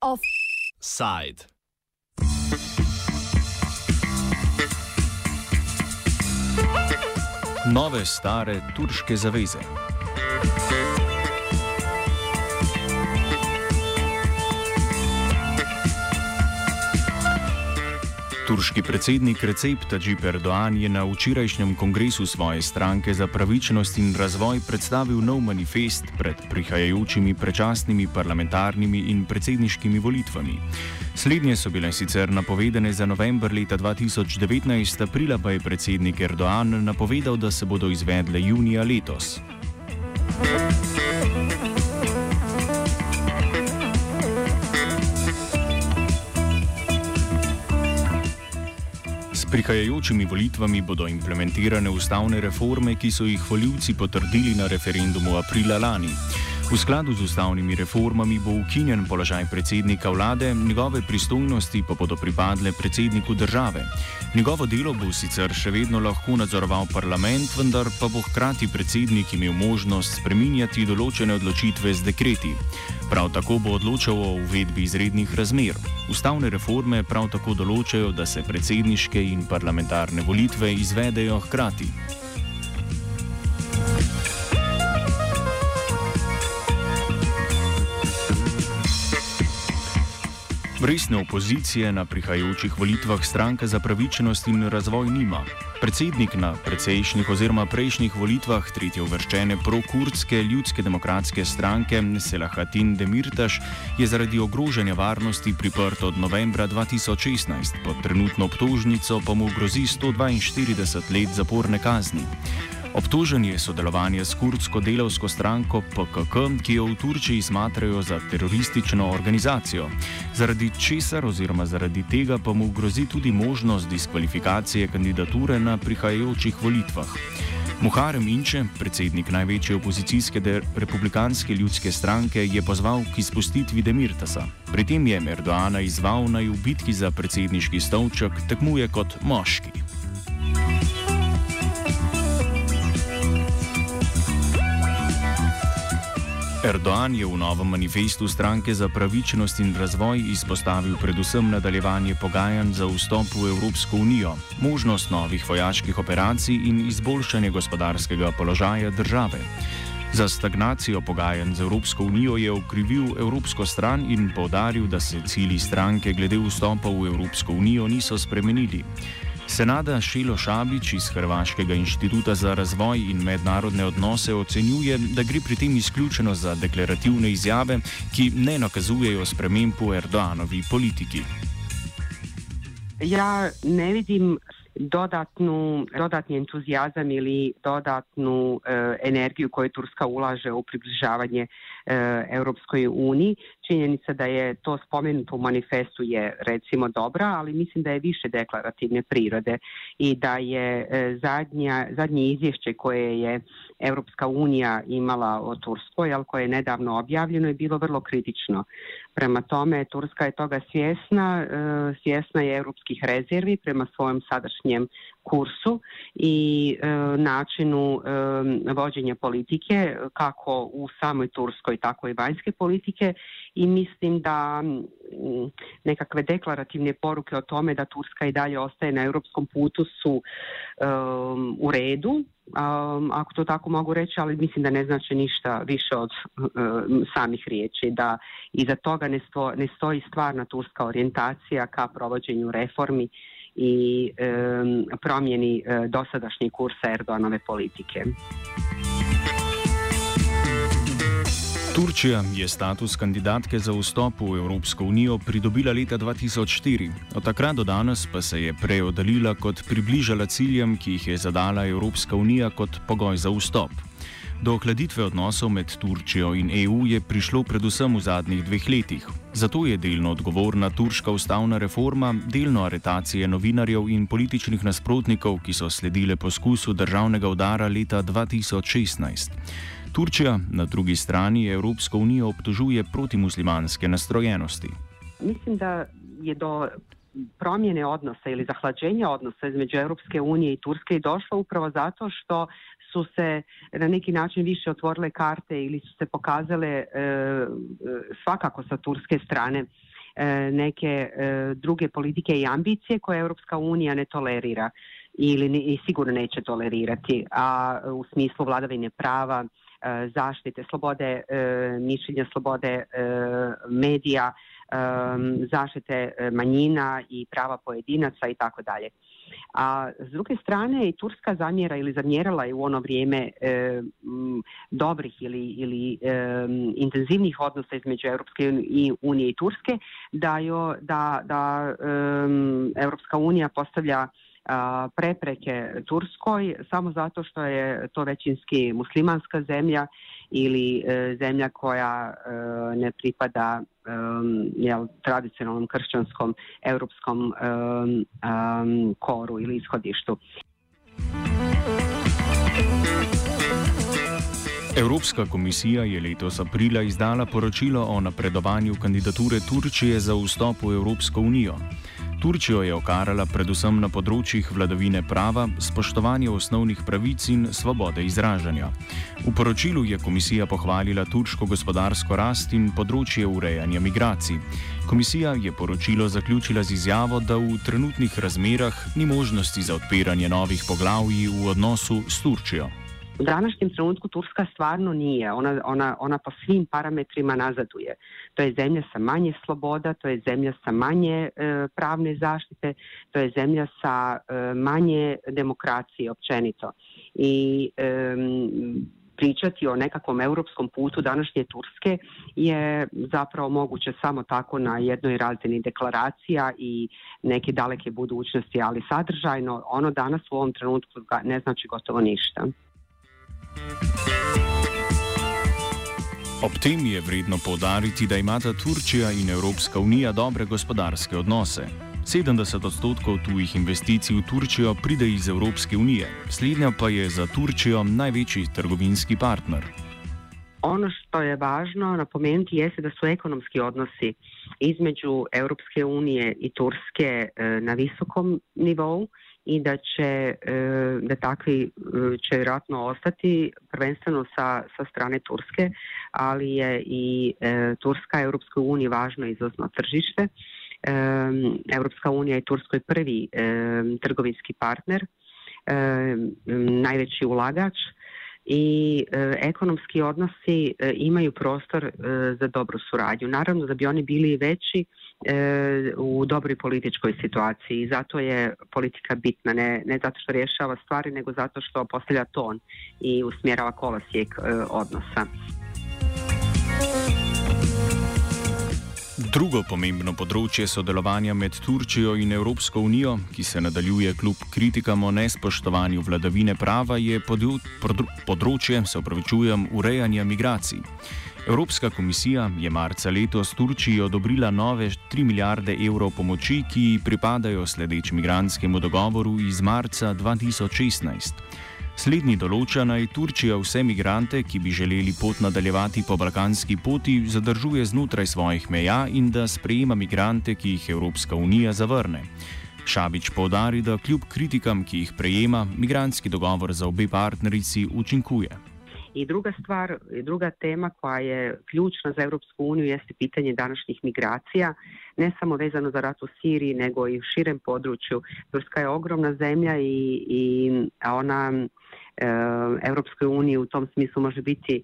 Offside. Nove stare turške zaveze. Turški predsednik Recep Tayyip Erdoğan je na včerajšnjem kongresu svoje stranke za pravičnost in razvoj predstavil nov manifest pred prihajajočimi prečasnimi parlamentarnimi in predsedniškimi volitvami. Slednje so bile sicer napovedane za november leta 2019, aprila pa je predsednik Erdoğan napovedal, da se bodo izvedle junija letos. Prihajajočimi volitvami bodo implementirane ustavne reforme, ki so jih voljivci potrdili na referendumu aprila lani. V skladu z ustavnimi reformami bo ukinjen položaj predsednika vlade, njegove pristojnosti pa bodo pripadle predsedniku države. Njegovo delo bo sicer še vedno lahko nadzoroval parlament, vendar pa bo hkrati predsednik imel možnost spreminjati določene odločitve z dekreti. Prav tako bo odločal o uvedbi izrednih razmer. Ustavne reforme prav tako določajo, da se predsedniške in parlamentarne volitve izvedejo hkrati. Resne opozicije na prihajajočih volitvah stranka za pravičnost in razvoj nima. Predsednik na precejšnjih oziroma prejšnjih volitvah tretje uvrščene pro-kurdske ljudske demokratske stranke Selahatin Demirtaš je zaradi ogrožanja varnosti priprt od novembra 2016, pod trenutno obtožnico pa mu grozi 142 let zaporne kazni. Obtožen je sodelovanje s kurdsko delovsko stranko PKK, ki jo v Turčiji smatrajo za teroristično organizacijo. Zaradi česar oziroma zaradi tega pa mu grozi tudi možnost diskvalifikacije kandidature na prihajajočih volitvah. Muharem Inče, predsednik največje opozicijske republikanske ljudske stranke, je pozval k izpustitvi Demirtasa. Pri tem je Erdoana izval naj v bitki za predsedniški stolček tekmuje kot moški. Erdoğan je v novem manifestu stranke za pravičnost in razvoj izpostavil predvsem nadaljevanje pogajanj za vstop v Evropsko unijo, možnost novih vojaških operacij in izboljšanje gospodarskega položaja države. Za stagnacijo pogajanj z Evropsko unijo je okrivil Evropsko stran in povdaril, da se cilji stranke glede vstopa v Evropsko unijo niso spremenili. Senada Šilo Šabič iz Hrvaškega inštituta za razvoj in mednarodne odnose ocenjuje, da gre pri tem izključeno za deklarativne izjave, ki ne nakazujejo sprememb v Erdoanovi politiki. Ja, ne vidim dodatnu, dodatni entuzijazam ili dodatnu e, energiju koju Turska ulaže u približavanje Europskoj uniji. Činjenica da je to spomenuto u manifestu je recimo dobra, ali mislim da je više deklarativne prirode i da je e, zadnja, zadnje izvješće koje je Europska unija imala o Turskoj, ali koje je nedavno objavljeno, je bilo vrlo kritično. Prema tome, Turska je toga svjesna, e, svjesna je europskih rezervi prema svojom sadašnjem kursu i e, načinu e, vođenja politike, kako u samoj Turskoj, tako i vanjske politike. I mislim da nekakve deklarativne poruke o tome da Turska i dalje ostaje na europskom putu su u redu, ako to tako mogu reći, ali mislim da ne znači ništa više od um, samih riječi, da iza toga ne, sto, ne stoji stvarna turska orijentacija ka provođenju reformi i um, promjeni uh, dosadašnjeg kursa Erdoganove politike. Turčija je status kandidatke za vstop v Evropsko unijo pridobila leta 2004. Od takrat do danes pa se je prej oddaljila kot približala ciljem, ki jih je zadala Evropska unija kot pogoj za vstop. Do ohladitve odnosov med Turčijo in EU je prišlo predvsem v zadnjih dveh letih. Zato je delno odgovorna turška ustavna reforma, delno aretacije novinarjev in političnih nasprotnikov, ki so sledile poskusu državnega udara leta 2016. Turčija na drugi strani Evropsko unijo obtožuje proti muslimanske nastrojenosti. Mislim, da je do promjene odnosa ili zahlađenja odnosa između Europske unije i Turske je došlo upravo zato što su se na neki način više otvorile karte ili su se pokazale e, svakako sa turske strane e, neke e, druge politike i ambicije koje Europska unija ne tolerira ili sigurno neće tolerirati, a u smislu vladavine prava, zaštite slobode mišljenja, slobode medija, zaštite manjina i prava pojedinaca i tako dalje. A s druge strane i Turska zamjera ili zamjerala je u ono vrijeme e, dobrih ili, ili e, intenzivnih odnosa između Europske unije i Turske da, jo, da, da e, Europska unija postavlja prepreke Turskoj samo zato što je to većinski muslimanska zemlja ili e, zemlja koja e, ne pripada jel, tradicionalnom kršćanskom europskom koru ili ishodištu. Evropska komisija je letos aprila izdala poročilo o napredovanju kandidature Turčije za vstop v Evropsko unijo. Turčijo je okarala predvsem na področjih vladavine prava, spoštovanja osnovnih pravic in svobode izražanja. V poročilu je komisija pohvalila turško gospodarsko rast in področje urejanja migracij. Komisija je poročilo zaključila z izjavo, da v trenutnih razmerah ni možnosti za odpiranje novih poglavij v odnosu s Turčijo. U današnjem trenutku Turska stvarno nije, ona, ona, ona po svim parametrima nazaduje. To je zemlja sa manje sloboda, to je zemlja sa manje e, pravne zaštite, to je zemlja sa e, manje demokracije općenito. I e, pričati o nekakvom europskom putu današnje Turske je zapravo moguće samo tako na jednoj razini deklaracija i neke daleke budućnosti, ali sadržajno ono danas u ovom trenutku ne znači gotovo ništa. Ob tem je vredno povdariti, da imata Turčija in Evropska unija dobre gospodarske odnose. 70 odstotkov tujih investicij v Turčijo pride iz Evropske unije, slednja pa je za Turčijo največji trgovinski partner. Ono što je važno napomenuti jeste da su ekonomski odnosi između Europske unije i Turske e, na visokom nivou i da će e, da takvi e, će vjerojatno ostati prvenstveno sa, sa strane Turske, ali je i e, Turska Europskoj uniji važno izvozno tržište. Europska unija je Turskoj prvi trgovinski partner, najveći ulagač i ekonomski odnosi imaju prostor za dobru suradnju. Naravno da bi oni bili veći e, u dobroj političkoj situaciji zato je politika bitna, ne, ne zato što rješava stvari, nego zato što postavlja ton i usmjerava kolosijek e, odnosa. Drugo pomembno področje sodelovanja med Turčijo in Evropsko unijo, ki se nadaljuje kljub kritikam o nespoštovanju vladavine prava, je področje, se upravičujem, urejanja migracij. Evropska komisija je marca letos Turčiji odobrila nove 3 milijarde evrov pomoči, ki pripadajo sledeč migranskemu dogovoru iz marca 2016. Slednji določa naj Turčija vse migrante, ki bi želeli pot nadaljevati po balkanski poti, zadržuje znotraj svojih meja in da sprejema migrante, ki jih Evropska unija zavrne. Šabič povdari, da kljub kritikam, ki jih prejema, migranski dogovor za obe partnerici učinkuje. I druga stvar, druga tema koja je ključna za Europsku uniju jeste pitanje današnjih migracija, ne samo vezano za rat u Siriji, nego i u širem području. Turska je ogromna zemlja i, i ona Europskoj uniji u tom smislu može biti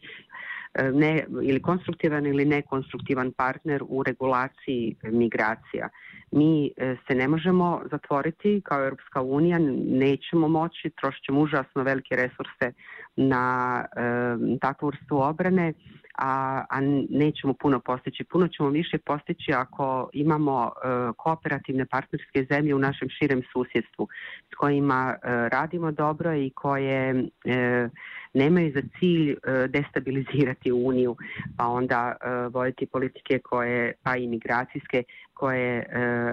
e, ne, ili konstruktivan ili nekonstruktivan partner u regulaciji migracija. Mi e, se ne možemo zatvoriti kao Europska unija, nećemo moći, trošit užasno velike resurse na e, takvu vrstu obrane, a, a nećemo puno postići. Puno ćemo više postići ako imamo e, kooperativne partnerske zemlje u našem širem susjedstvu s kojima e, radimo dobro i koje e, nemaju za cilj e, destabilizirati Uniju, pa onda e, voditi politike koje, pa i migracijske, koje e,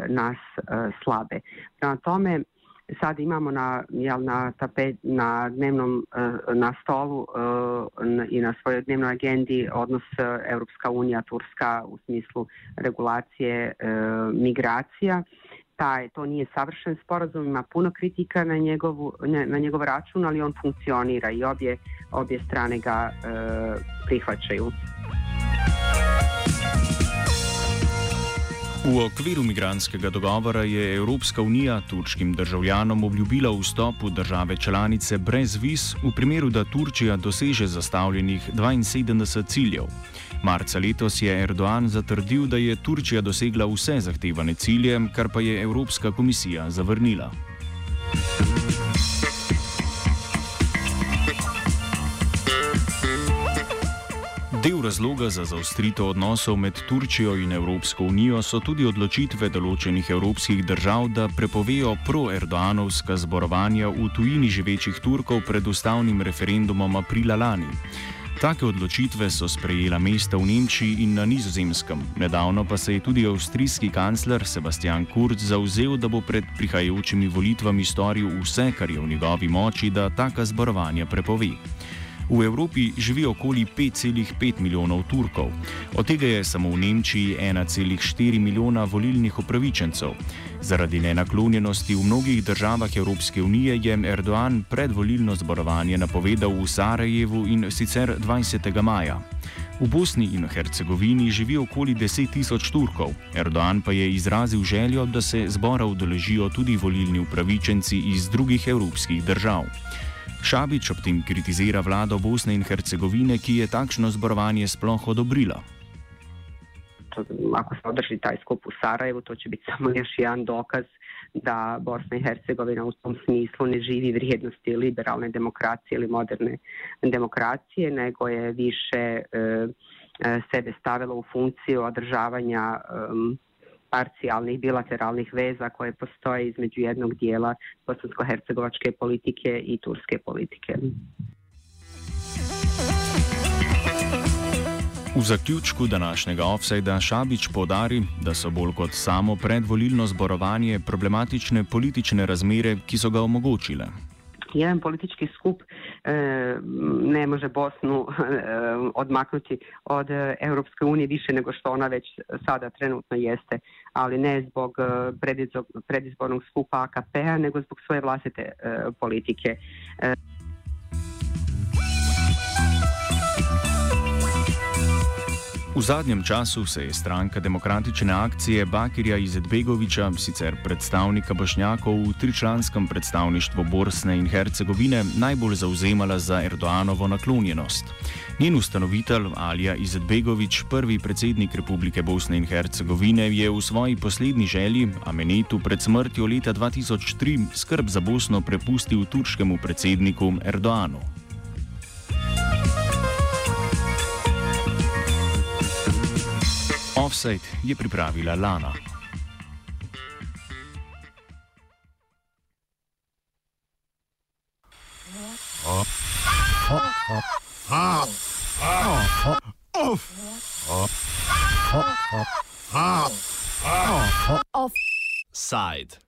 nas slabe. Prema tome, sad imamo na, jel, na, tapet, na dnevnom na stolu i na svojoj dnevnoj agendi odnos Europska unija Turska u smislu regulacije migracija taj, to nije savršen sporazum, ima puno kritika na, njegovu, na, njegov račun, ali on funkcionira i obje, obje strane ga prihvaćaju. V okviru migranskega dogovora je Evropska unija turškim državljanom obljubila vstop v države članice brez viz, v primeru, da Turčija doseže zastavljenih 72 ciljev. Marca letos je Erdoğan zatrdil, da je Turčija dosegla vse zahtevane cilje, kar pa je Evropska komisija zavrnila. Del razloga za zaostritev odnosov med Turčijo in Evropsko unijo so tudi odločitve določenih evropskih držav, da prepovejo pro-erdoanovska zborovanja v tujini živečih Turkov pred ustavnim referendumom aprila lani. Take odločitve so sprejela mesta v Nemčiji in na nizozemskem. Nedavno pa se je tudi avstrijski kancler Sebastian Kurz zauzel, da bo pred prihajajočimi volitvami storil vse, kar je v njegovi moči, da taka zborovanja prepove. V Evropi živi okoli 5,5 milijonov Turkov, od tega je samo v Nemčiji 1,4 milijona volilnih upravičencev. Zaradi nenaklonjenosti v mnogih državah Evropske unije je Erdoğan predvolilno zborovanje napovedal v Sarajevu in sicer 20. maja. V Bosni in Hercegovini živi okoli 10 tisoč Turkov. Erdoğan pa je izrazil željo, da se zbora udeležijo tudi volilni upravičenci iz drugih evropskih držav. Šabič ob tem kritizira vlado Bosne in Hercegovine, ki je takšno zborovanje sploh odobrila. Ako se održi taj skup u Sarajevu, to će biti samo još jedan dokaz da Bosna i Hercegovina u tom smislu ne živi vrijednosti liberalne demokracije ili moderne demokracije, nego je više e, sebe stavila u funkciju održavanja e, parcijalnih bilateralnih veza koje postoje između jednog dijela bosansko-hercegovačke politike i turske politike. V zaključku današnjega offsajda Šabič podari, da so bolj kot samo predvolilno zborovanje problematične politične razmere, ki so ga omogočile. Jedan politički skup e, ne može Bosnu e, odmaknuti od Europske unije više nego što ona već sada trenutno jeste, ali ne zbog e, predizbornog skupa AKP-a, nego zbog svoje vlastite e, politike. V zadnjem času se je stranka demokratične akcije Bakirja Izetbegoviča, sicer predstavnika Bošnjakov v tričlanskem predstavništvu Bosne in Hercegovine, najbolj zauzemala za Erdoanovo naklonjenost. Njen ustanovitelj Alija Izetbegovič, prvi predsednik Republike Bosne in Hercegovine, je v svoji poslednji želji, Amenetu pred smrtjo leta 2003, skrb za Bosno prepustil turškemu predsedniku Erdoanu. Offside je pripravila Lana. Offside.